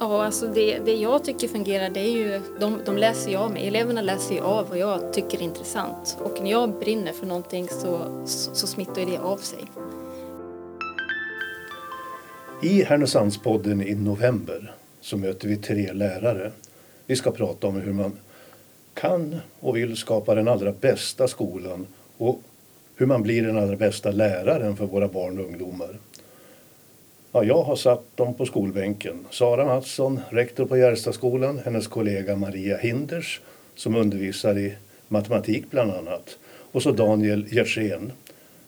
Ja, alltså det, det jag tycker fungerar det är ju, de, de läser ju av mig. Eleverna läser ju av vad jag tycker är intressant. Och när jag brinner för någonting så, så, så smittar ju det av sig. I Härnösandspodden i november så möter vi tre lärare. Vi ska prata om hur man kan och vill skapa den allra bästa skolan och hur man blir den allra bästa läraren för våra barn och ungdomar. Ja, jag har satt dem på skolbänken. Sara Mattsson, rektor på Järstaskolan, hennes kollega Maria Hinders som undervisar i matematik bland annat och så Daniel Gjersén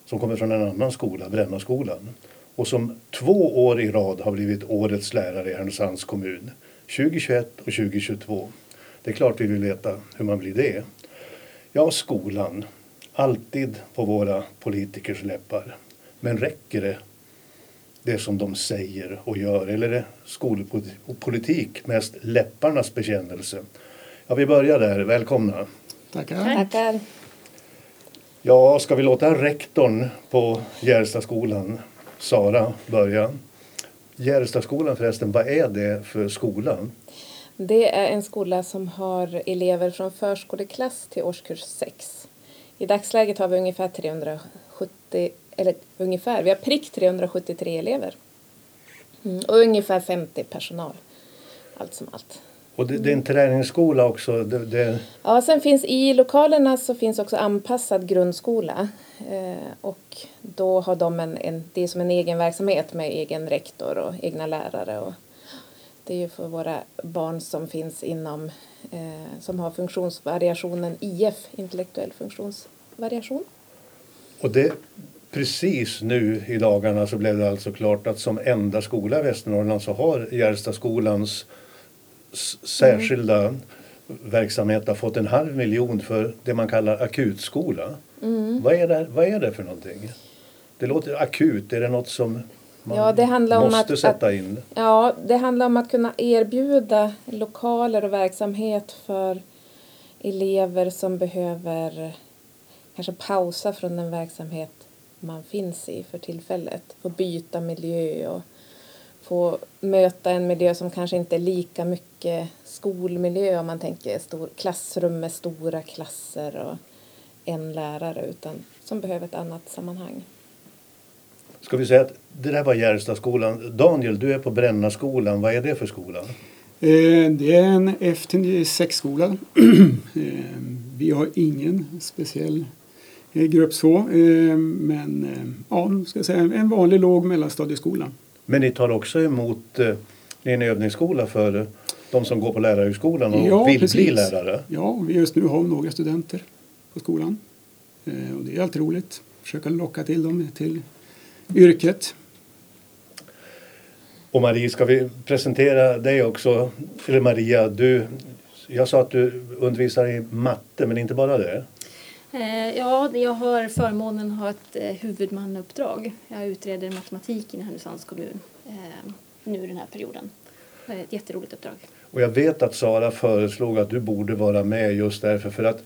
som kommer från en annan skola, Brännaskolan och som två år i rad har blivit årets lärare i Härnösands kommun 2021 och 2022. Det är klart vi vill veta hur man blir det. Ja, skolan. Alltid på våra politikers läppar. Men räcker det, det som de säger och gör? Eller är skolpolitik mest läpparnas bekännelse? Ja, vi börjar där. Välkomna. Tackar. Tackar. Ja, ska vi låta rektorn på Gärstaskolan, Sara, börja? Gärstaskolan förresten, vad är det för skola? Det är en skola som har elever från förskoleklass till årskurs 6. I dagsläget har vi ungefär 370, eller ungefär, vi har prick 373 elever. Mm, och ungefär 50 personal, allt som allt. Och det, det är en träningsskola också? Det, det... Ja, sen finns i lokalerna så finns också anpassad grundskola. Eh, och då har de en, en, det är som en egen verksamhet med egen rektor och egna lärare. Och det är ju för våra barn som finns inom, eh, som har funktionsvariationen IF, intellektuell funktionsvariation. Och det, precis nu i dagarna så blev det alltså klart att som enda skola i Västernorrland så har Gärdstaskolans särskilda mm. verksamhet har fått en halv miljon för det man kallar akutskola. Mm. Vad, är det, vad är det för någonting? Det låter akut, är det något som man ja, det handlar måste om att, sätta in? Att, ja, det handlar om att kunna erbjuda lokaler och verksamhet för elever som behöver kanske pausa från den verksamhet man finns i för tillfället. Få byta miljö och få möta en miljö som kanske inte är lika mycket skolmiljö om man tänker stor, klassrum med stora klasser och en lärare utan som behöver ett annat sammanhang. Ska vi säga att det där var Gärstaskolan. Daniel, du är på Brännaskolan. Vad är det för skola? Eh, det är en F-6-skola. Eh, vi har ingen speciell grupp så, men ja, ska säga en vanlig låg mellanstadieskola. Men ni tar också emot, ni är en övningsskola för de som går på lärarhögskolan och ja, vill precis. bli lärare? Ja, just nu har vi några studenter på skolan. Och det är alltid roligt. Försöka locka till dem till yrket. Och Marie, ska vi presentera dig också? Eller Maria, du, jag sa att du undervisar i matte, men inte bara det? Eh, ja, jag har förmånen att ha ett eh, huvudmanuppdrag. Jag utreder matematiken i Härnösands kommun eh, nu den här perioden. Ett jätteroligt uppdrag. Och jag vet att Sara föreslog att du borde vara med just därför för att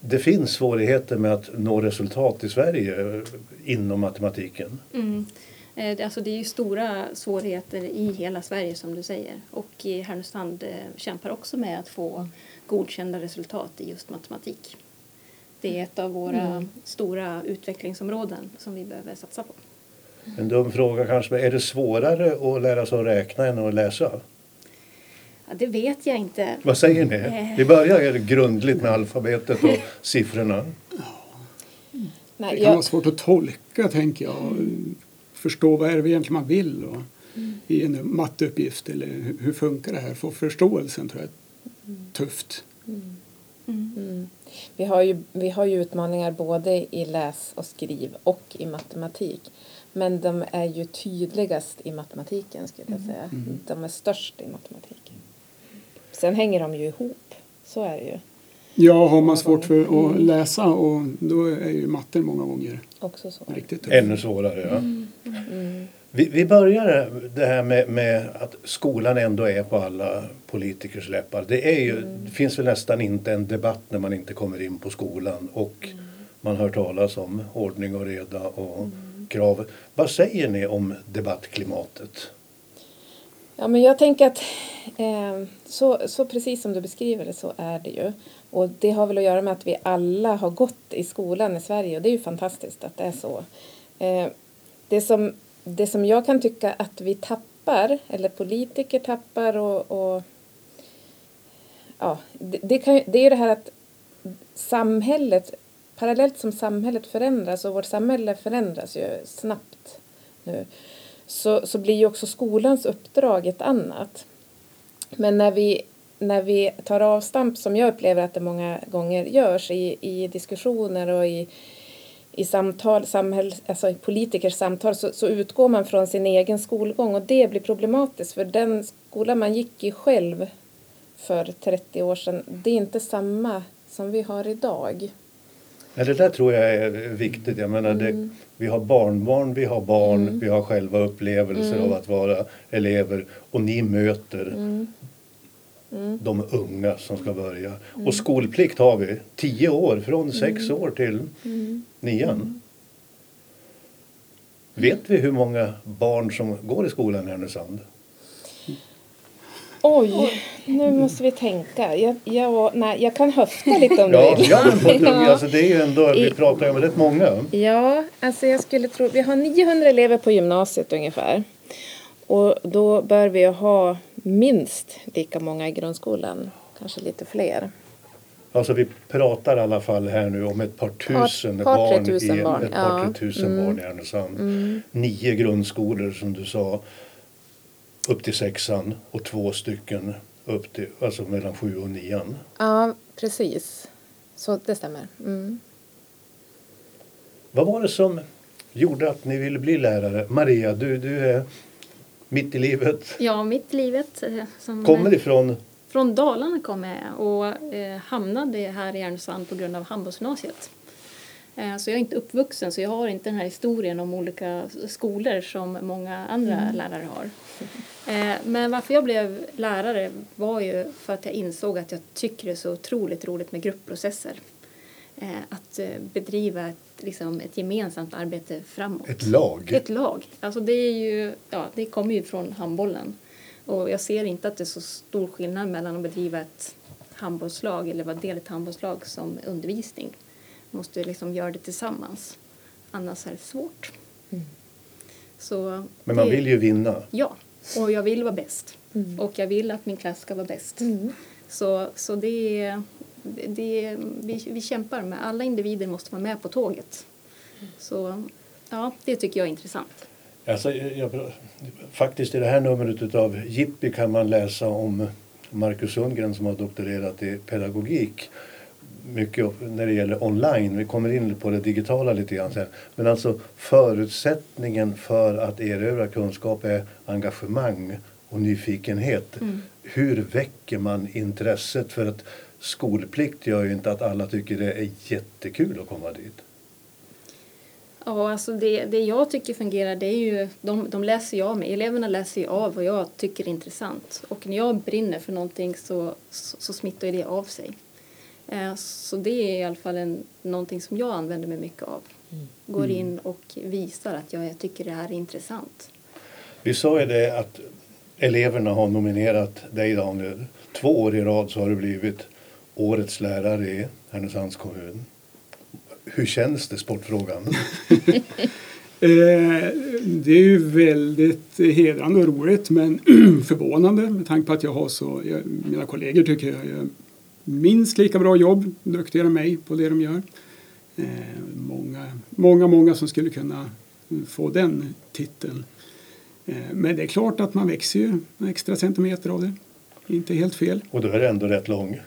det finns svårigheter med att nå resultat i Sverige inom matematiken. Mm. Alltså det är ju stora svårigheter i hela Sverige som du säger och Härnösand kämpar också med att få godkända resultat i just matematik. Det är ett av våra mm. stora utvecklingsområden som vi behöver satsa på. En dum fråga kanske, men är det svårare att lära sig att räkna än att läsa? Ja, det vet jag inte. Vad säger ni? Eh. Vi börjar grundligt med alfabetet och siffrorna. Nej, det kan jag... vara svårt att tolka, tänker jag. Förstå vad är det egentligen man vill och, mm. i en matteuppgift. Eller hur, hur funkar det här? Få förståelsen tror jag är tufft. Mm. Mm. Vi, har ju, vi har ju utmaningar både i läs och skriv och i matematik. Men de är ju tydligast i matematiken skulle jag säga. Mm. De är störst i matematiken. Sen hänger de ju ihop, så är det ju. Ja, har man svårt för att mm. läsa och då är ju matten många gånger Också så. riktigt tuff. Ännu svårare, ja. Vi, vi börjar det här med, med, att skolan ändå är på alla politikers läppar. Det, är ju, mm. det finns väl nästan inte en debatt när man inte kommer in på skolan och mm. man hör talas om ordning och reda och mm. krav. Vad säger ni om debattklimatet? Ja, men jag tänker att eh, så, så precis som du beskriver det så är det ju. Och det har väl att göra med att vi alla har gått i skolan i Sverige och det är ju fantastiskt att det är så. Eh, det, som, det som jag kan tycka att vi tappar, eller politiker tappar och, och ja, det, det, kan, det är ju det här att samhället, parallellt som samhället förändras och vårt samhälle förändras ju snabbt nu så, så blir ju också skolans uppdrag ett annat. Men när vi, när vi tar avstamp, som jag upplever att det många gånger görs i, i diskussioner och i, i samtal, samhäll, alltså i politikers samtal så, så, utgår man från sin egen skolgång och det blir problematiskt för den skola man gick i själv för 30 år sedan, det är inte samma som vi har idag. Ja, det där tror jag är viktigt. Jag menar, det, mm. vi har barnbarn, vi har barn, mm. vi har själva upplevelser mm. av att vara elever och ni möter mm. Mm. de unga som ska börja. Mm. Och skolplikt har vi, tio år, från sex år till nian. Vet vi hur många barn som går i skolan i Härnösand? Oj, nu måste vi tänka. Jag, jag, nej, jag kan höfta lite om du vill. Ja, på alltså det är ju ändå, vi pratar om rätt många. Ja, alltså jag skulle tro, vi har 900 elever på gymnasiet ungefär. Och då bör vi ha minst lika många i grundskolan, kanske lite fler. Alltså vi pratar i alla fall här nu om ett par tusen par, par, barn, tusen i, barn. Ett par, ja. tusen mm. barn i Härnösand. Mm. Nio grundskolor som du sa upp till sexan och två stycken upp till, alltså mellan sju och nian. Ja, precis. Så det stämmer. Mm. Vad var det som gjorde att ni ville bli lärare? Maria, du, du är mitt i livet. Ja, mitt i livet. Eh, som kommer ifrån? Från Dalarna kommer jag och eh, hamnade här i Härnösand på grund av handbollsgymnasiet. Eh, så jag är inte uppvuxen så jag har inte den här historien om olika skolor som många andra mm. lärare har. Eh, men varför jag blev lärare var ju för att jag insåg att jag tycker det är så otroligt roligt med gruppprocesser. Eh, att bedriva ett, liksom ett gemensamt arbete framåt. Ett lag? Ett lag. Alltså det, är ju, ja, det kommer ju från handbollen. Och jag ser inte att det är så stor skillnad mellan att bedriva ett handbollslag eller vara del i ett handbollslag som undervisning måste liksom göra det tillsammans. Annars är det svårt. Mm. Så Men man det, vill ju vinna. Ja, och jag vill vara bäst. Mm. Och jag vill att min klass ska vara bäst. Mm. Så, så det är, det vi, vi kämpar med. Alla individer måste vara med på tåget. Så ja, det tycker jag är intressant. Alltså, jag, faktiskt i det här numret av Jippi kan man läsa om Marcus Sundgren som har doktorerat i pedagogik mycket när det gäller online. Vi kommer in på det digitala lite grann sen. Men alltså förutsättningen för att erövra kunskap är engagemang och nyfikenhet. Mm. Hur väcker man intresset? För att skolplikt gör ju inte att alla tycker det är jättekul att komma dit. Ja, alltså det, det jag tycker fungerar det är ju, de, de läser jag med, eleverna läser ju av vad jag tycker är intressant. Och när jag brinner för någonting så, så, så smittar det av sig. Eh, så det är i alla fall en, någonting som jag använder mig mycket av. Mm. Går mm. in och visar att jag tycker det här är intressant. Vi sa ju det att eleverna har nominerat dig Daniel. Två år i rad så har du blivit årets lärare i Härnösands kommun. Hur känns det, sportfrågan? Eh, det är ju väldigt hedrande och roligt men förvånande med tanke på att jag har så, jag, mina kollegor tycker jag gör minst lika bra jobb, duktigare än mig på det de gör. Eh, många, många, många som skulle kunna få den titeln. Eh, men det är klart att man växer ju extra centimeter av det. Inte helt fel. Och då är det ändå rätt lång.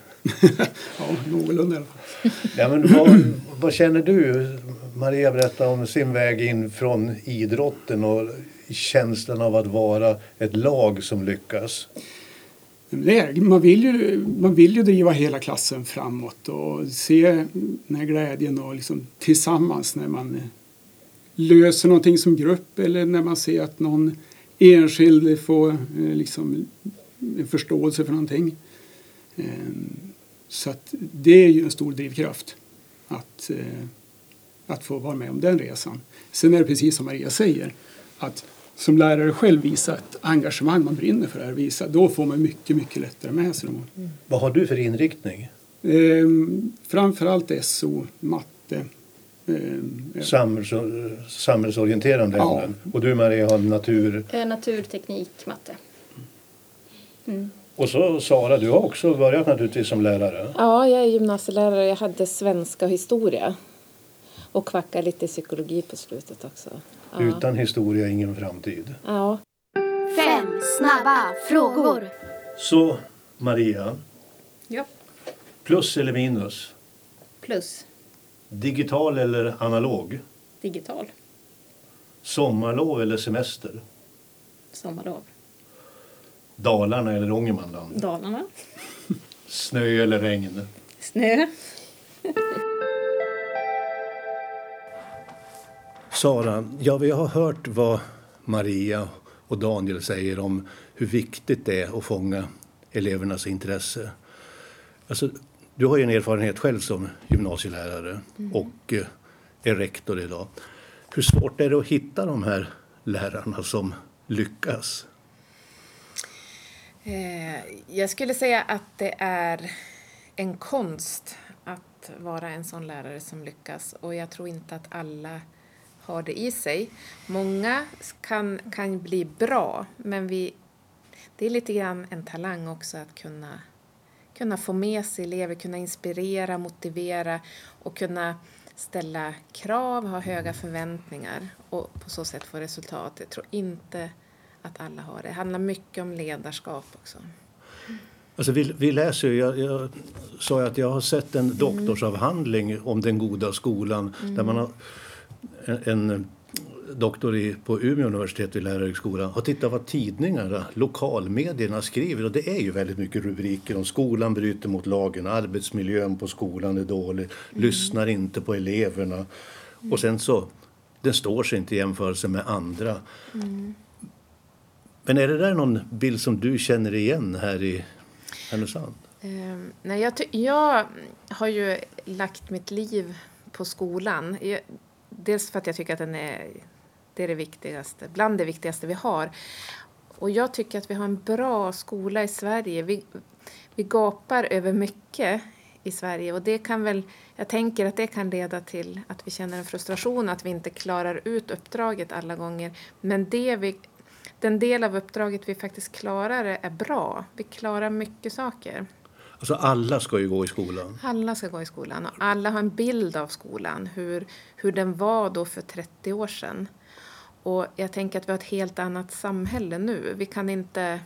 Ja, någorlunda i alla fall. Ja, men vad, vad känner du? Maria berättade om sin väg in från idrotten och känslan av att vara ett lag som lyckas. Det, man, vill ju, man vill ju driva hela klassen framåt och se den här glädjen och liksom tillsammans när man löser någonting som grupp eller när man ser att någon enskild får eh, liksom en förståelse för någonting. Ehm, så att det är ju en stor drivkraft att, eh, att få vara med om den resan. Sen är det precis som Maria säger att som lärare själv visa ett engagemang, man brinner för det här, visa, då får man mycket, mycket lättare med sig dem. Mm. Vad har du för inriktning? Eh, framförallt SO, matte. Eh, Samhälls, samhällsorienterande ja. ämnen. Och du Maria har natur? Eh, natur, teknik, matte. Mm. Och så Sara, du har också börjat naturligtvis som lärare. Ja, jag är gymnasielärare. Jag hade svenska och historia. Och kvackade lite i psykologi på slutet också. Ja. Utan historia ingen framtid. Ja. Fem snabba frågor. Så Maria. Ja. Plus eller minus? Plus. Digital eller analog? Digital. Sommarlov eller semester? Sommarlov. Dalarna eller Ångermanland? Dalarna. Snö eller regn? Snö. Sara, ja, vi har hört vad Maria och Daniel säger om hur viktigt det är att fånga elevernas intresse. Alltså, du har ju en erfarenhet själv som gymnasielärare mm. och eh, är rektor idag. Hur svårt är det att hitta de här lärarna som lyckas? Eh, jag skulle säga att det är en konst att vara en sån lärare som lyckas och jag tror inte att alla har det i sig. Många kan, kan bli bra men vi, det är lite grann en talang också att kunna, kunna få med sig elever, kunna inspirera, motivera och kunna ställa krav, ha höga förväntningar och på så sätt få resultat. Jag tror inte att alla har det. Det handlar mycket om ledarskap också. Alltså vi, vi läser ju, jag, jag sa att jag har sett en mm. doktorsavhandling om den goda skolan mm. där man har en, en doktor i, på Umeå universitet vid lärarhögskolan har tittat vad tidningarna, lokalmedierna skriver och det är ju väldigt mycket rubriker om skolan bryter mot lagen, arbetsmiljön på skolan är dålig, mm. lyssnar inte på eleverna mm. och sen så, den står sig inte i jämförelse med andra. Mm. Men är det där någon bild som du känner igen här i Härnösand? Um, nej, jag, jag har ju lagt mitt liv på skolan. Jag, dels för att jag tycker att den är, det är det viktigaste, bland det viktigaste vi har. Och jag tycker att vi har en bra skola i Sverige. Vi, vi gapar över mycket i Sverige och det kan väl, jag tänker att det kan leda till att vi känner en frustration, att vi inte klarar ut uppdraget alla gånger. Men det vi den del av uppdraget vi faktiskt klarar är bra. Vi klarar mycket saker. Alltså alla ska ju gå i skolan? Alla ska gå i skolan och alla har en bild av skolan, hur, hur den var då för 30 år sedan. Och jag tänker att vi har ett helt annat samhälle nu. Vi kan inte...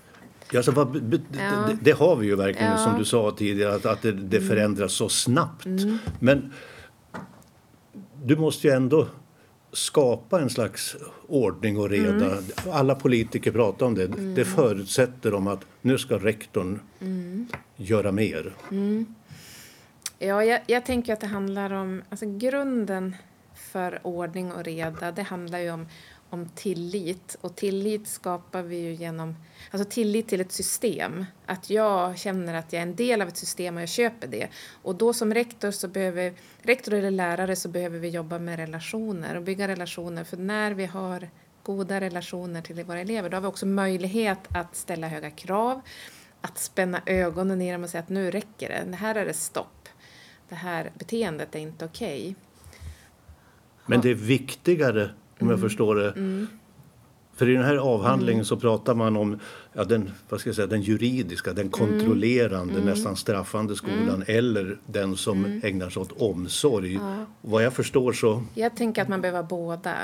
Alltså, vad, ja. det, det, har vi ju verkligen, ja. som du sa tidigare, att, att det, det mm. förändras så snabbt. Mm. Men du måste ju ändå skapa en slags ordning och reda. Mm. Alla politiker pratar om det. Mm. Det förutsätter om att nu ska rektorn mm. göra mer. Mm. Ja, jag, jag, tänker att det handlar om... Alltså grunden för ordning och reda, det handlar ju om om tillit. Och tillit skapar vi ju genom alltså tillit till ett system. Att jag känner att jag är en del av ett system och jag köper det. Och då som rektor, så behöver, rektor eller lärare så behöver vi jobba med relationer och bygga relationer. För när vi har goda relationer till våra elever då har vi också möjlighet att ställa höga krav, att spänna ögonen i dem och säga att nu räcker det, det här är det stopp. Det här beteendet är inte okej. Okay. Men det är viktigare om jag mm. förstår det. Mm. För i den här avhandlingen mm. så pratar man om ja, den, vad ska jag säga, den juridiska, den kontrollerande, mm. nästan straffande skolan mm. eller den som mm. ägnar sig åt omsorg. Ja. Vad jag förstår så... Jag tänker att man behöver båda.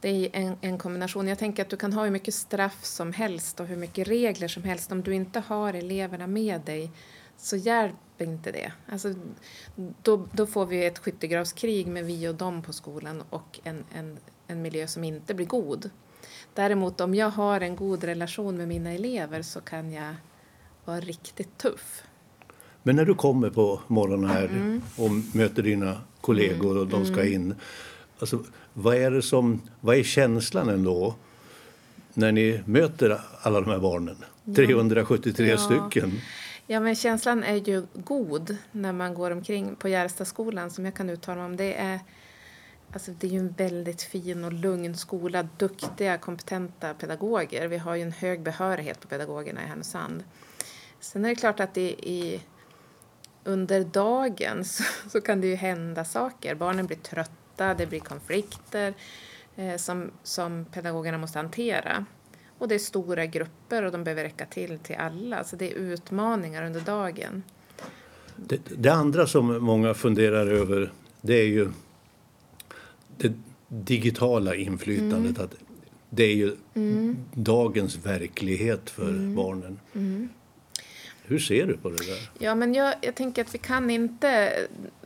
Det är en, en, kombination. Jag tänker att du kan ha hur mycket straff som helst och hur mycket regler som helst. Om du inte har eleverna med dig så hjälper inte det. Alltså, då, då får vi ett skyttegravskrig med vi och dem på skolan och en, en en miljö som inte blir god. Däremot om jag har en god relation med mina elever så kan jag vara riktigt tuff. Men när du kommer på morgonen här mm. och möter dina kollegor och de ska mm. in. Alltså, vad, är det som, vad är känslan ändå när ni möter alla de här barnen? 373 ja. stycken. Ja, men känslan är ju god när man går omkring på Järstaskolan som jag kan uttala mig om. Det är Alltså det är ju en väldigt fin och lugn skola, duktiga, kompetenta pedagoger. Vi har ju en hög behörighet på pedagogerna i Härnösand. Sen är det klart att det i, under dagen så, så, kan det ju hända saker. Barnen blir trötta, det blir konflikter eh, som, som pedagogerna måste hantera. Och det är stora grupper och de behöver räcka till till alla. Så det är utmaningar under dagen. Det, det andra som många funderar över det är ju det digitala inflytandet. Mm. Att det är ju mm. dagens verklighet för mm. barnen. Mm. Hur ser du på det där? Ja, men jag, jag tänker att vi kan inte...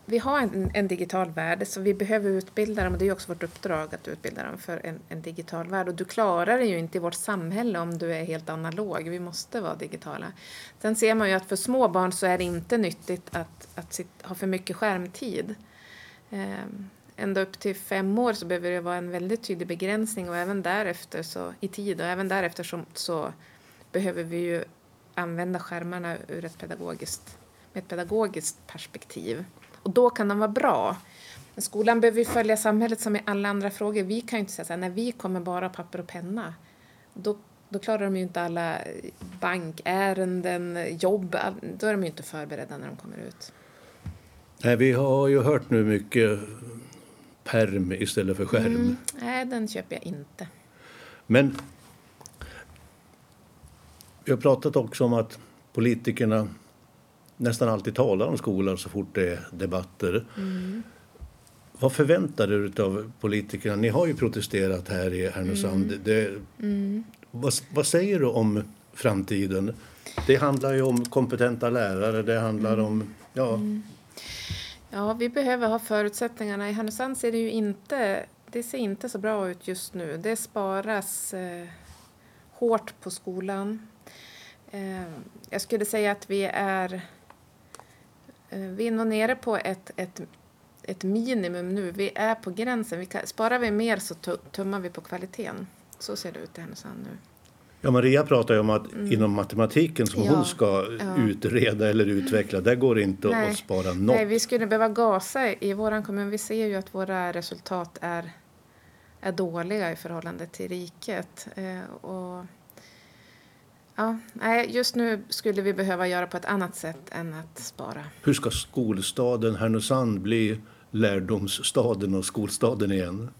Vi har en, en, digital värld, så vi behöver utbilda dem. Och det är också vårt uppdrag att utbilda dem för en, en digital värld. Och du klarar det ju inte i vårt samhälle om du är helt analog. Vi måste vara digitala. Sen ser man ju att för små barn så är det inte nyttigt att, att sitt, ha för mycket skärmtid. Ända upp till fem år så behöver det vara en väldigt tydlig begränsning och även därefter så, i tid och även därefter så, så behöver vi ju använda skärmarna ur ett pedagogiskt, med ett pedagogiskt perspektiv. Och då kan de vara bra. Men skolan behöver ju följa samhället som i alla andra frågor. Vi kan ju inte säga så här, när vi kommer bara papper och penna. Då, då klarar de ju inte alla eh, bankärenden, jobb, då är de ju inte förberedda när de kommer ut. Nej, vi har ju hört nu mycket perm istället för skärm. Mm. Nej, den köper jag inte. Men vi har pratat också om att politikerna nästan alltid talar om skolan så fort det är debatter. Mm. Vad förväntar du dig av politikerna? Ni har ju protesterat här i Härnösand. Mm. Det, mm. vad, vad, säger du om framtiden? Det handlar ju om kompetenta lärare, det handlar mm. om... Ja. Ja, vi behöver ha förutsättningarna. I Härnösand ser det ju inte, det ser inte så bra ut just nu. Det sparas eh, hårt på skolan. Eh, jag skulle säga att vi är, eh, vi är nog nere på ett, ett, ett minimum nu. Vi är på gränsen. Vi kan, sparar vi mer så tummar vi på kvaliteten. Så ser det ut i Härnösand nu. Ja, Maria pratar ju om att mm. inom matematiken som ja. hon ska ja. utreda eller utveckla, där går det inte Nej. att spara något. Nej, vi skulle behöva gasa i vår kommun. Vi ser ju att våra resultat är, är dåliga i förhållande till riket. Eh, och, ja, just nu skulle vi behöva göra på ett annat sätt än att spara. Hur ska skolstaden Härnösand bli lärdomsstaden och skolstaden igen?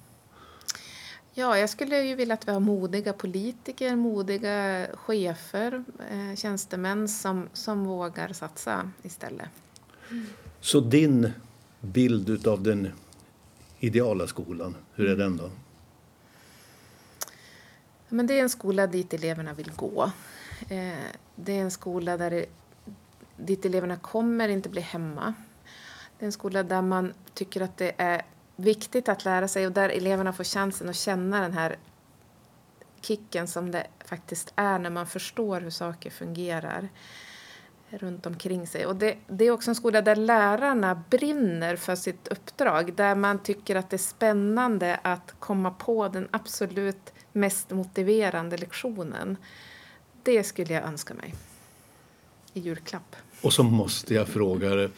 Ja, jag skulle ju vilja att vi har modiga politiker, modiga chefer, eh, tjänstemän som, som vågar satsa istället. Mm. Så din bild av den ideala skolan, hur är den då? Men det är en skola dit eleverna vill gå. Eh, det är en skola där det, dit eleverna kommer inte bli hemma. Det är en skola där man tycker att det är viktigt att lära sig och där eleverna får chansen att känna den här kicken som det faktiskt är när man förstår hur saker fungerar runt omkring sig. Och det, det, är också en skola där lärarna brinner för sitt uppdrag. Där man tycker att det är spännande att komma på den absolut mest motiverande lektionen. Det skulle jag önska mig i julklapp. Och så måste jag fråga dig.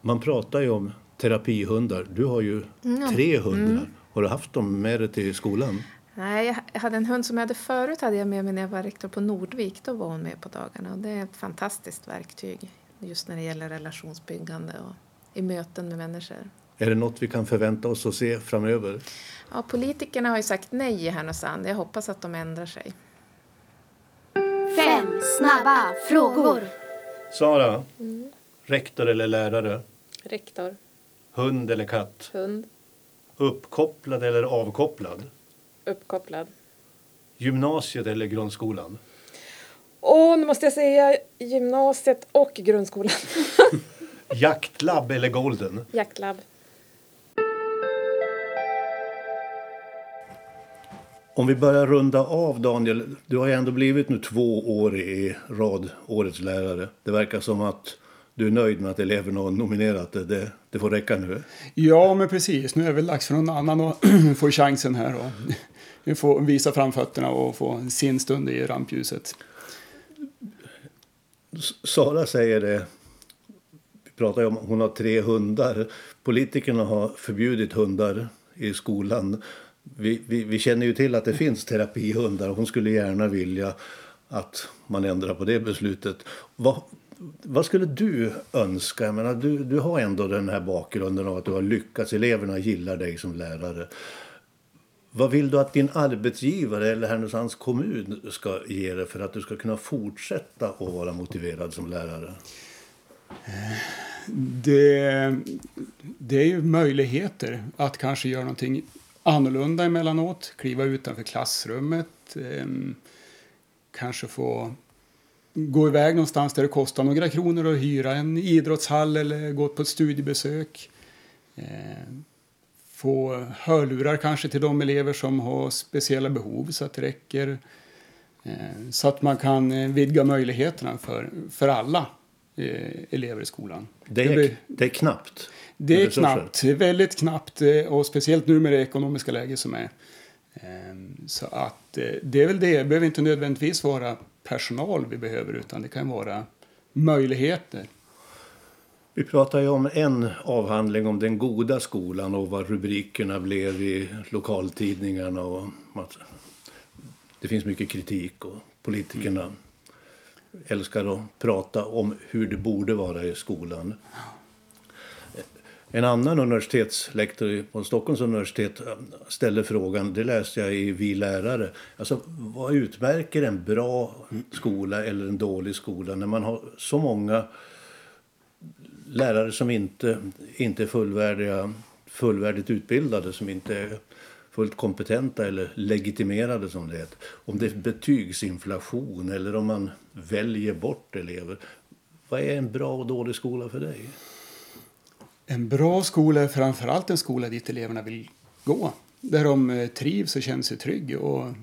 Man pratar ju om terapihundar. Du har ju mm. tre hundar. Mm. Har du haft dem med dig till skolan? Nej, jag hade en hund som jag hade förut hade jag med mig när jag var rektor på Nordvik. Då var hon med på dagarna och det är ett fantastiskt verktyg just när det gäller relationsbyggande och i möten med människor. Är det något vi kan förvänta oss att se framöver? Ja, politikerna har ju sagt nej i Härnösand. Jag hoppas att de ändrar sig. Fem snabba frågor. Sara, mm. rektor eller lärare? Rektor. Hund eller katt? Hund. Uppkopplad eller avkopplad? Uppkopplad. Gymnasiet eller grundskolan? Åh, nu måste jag säga gymnasiet och grundskolan. Jaktlab eller Golden? Jaktlab. Om vi börjar runda av Daniel. Du har ju ändå blivit nu två år i rad årets lärare. Det verkar som att du är nöjd med att eleverna har nominerat det. det. Det får räcka nu. Ja, men precis. Nu är det väl dags för någon annan att få chansen här och få visa framfötterna och få sin stund i rampljuset. Sara säger det. Vi pratar om hon har tre hundar. Politikerna har förbjudit hundar i skolan. Vi, vi, vi, känner ju till att det finns terapihundar hon skulle gärna vilja att man ändrar på det beslutet. Vad, vad skulle du önska? Jag menar, du, du har ändå den här bakgrunden av att du har lyckats. Eleverna gillar dig som lärare. Vad vill du att din arbetsgivare eller Härnösands kommun ska ge dig för att du ska kunna fortsätta att vara motiverad som lärare? Det, det är ju möjligheter att kanske göra någonting annorlunda emellanåt, kliva utanför klassrummet, ehm, kanske få gå iväg någonstans där det kostar några kronor att hyra en idrottshall eller gå på ett studiebesök. Eh, få hörlurar kanske till de elever som har speciella behov så att det räcker. Eh, så att man kan eh, vidga möjligheterna för, för alla elever i skolan. Det är, det, det är knappt. Det är knappt, väldigt knappt och speciellt nu med det ekonomiska läge som är. Så att det är väl det, det behöver inte nödvändigtvis vara personal vi behöver utan det kan vara möjligheter. Vi pratar ju om en avhandling om den goda skolan och vad rubrikerna blev i lokaltidningarna. Och det finns mycket kritik och politikerna mm. älskar att prata om hur det borde vara i skolan. En annan universitetslektor på Stockholms universitet eh, ställde frågan, det läste jag i Vi lärare. Alltså, vad utmärker en bra skola eller en dålig skola när man har så många lärare som inte, inte är fullvärdiga, fullvärdigt utbildade, som inte är fullt kompetenta eller legitimerade som det heter. Om det är betygsinflation eller om man väljer bort elever. Vad är en bra och dålig skola för dig? En bra skola är framförallt en skola dit eleverna vill gå. Där de eh, trivs och känner sig trygga och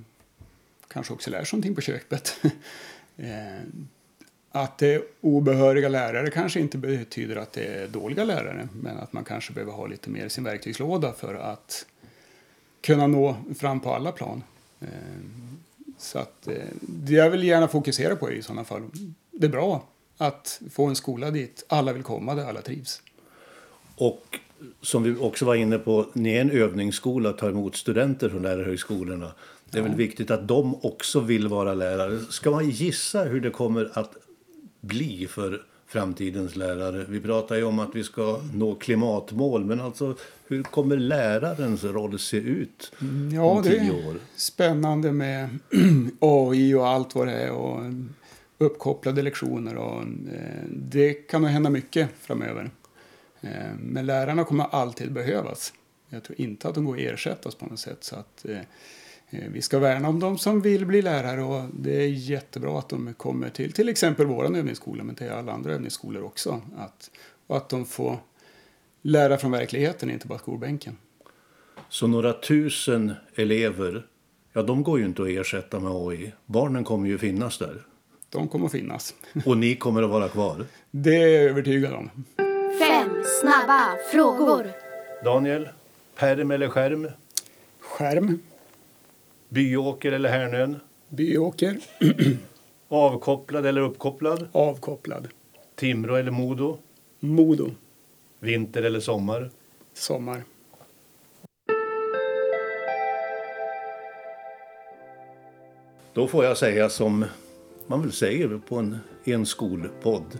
kanske också lär sig någonting på köpet. Eh, att det är obehöriga lärare kanske inte betyder att det är dåliga lärare men att man kanske behöver ha lite mer i sin verktygslåda för att kunna nå fram på alla plan. Så att det jag vill gärna fokusera på är i sådana fall, det är bra att få en skola dit alla vill komma, där alla trivs. Och som vi också var inne på, ni är en övningsskola att ta emot studenter från lärarhögskolorna. Det är väl viktigt att de också vill vara lärare. Ska man gissa hur det kommer att bli för framtidens lärare? Vi pratar ju om att vi ska nå klimatmål, men alltså hur kommer lärarens roll se ut mm, ja, om tio år? Det är spännande med AI och allt vad det är och uppkopplade lektioner och eh, det kan nog hända mycket framöver. Eh, men lärarna kommer alltid behövas. Jag tror inte att de går att ersättas på något sätt. Så att, eh, eh, vi ska värna om de som vill bli lärare och det är jättebra att de kommer till till exempel vår övningsskola men till alla andra övningsskolor också. Att, och att de får lära från verkligheten, inte bara skolbänken. Så några tusen elever, ja de går ju inte att ersätta med AI. Barnen kommer ju finnas där. De kommer att finnas. Och ni kommer att vara kvar? Det är jag övertygad om. Snabba frågor. Daniel, perm eller skärm? Skärm. Byåker eller Härnön? Byåker. Avkopplad eller uppkopplad? Avkopplad. Timrå eller Modo? Modo. Vinter eller sommar? Sommar. Då får jag säga som man väl säger på en, en skolpodd.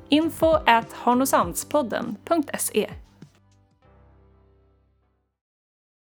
info at harnosandspodden.se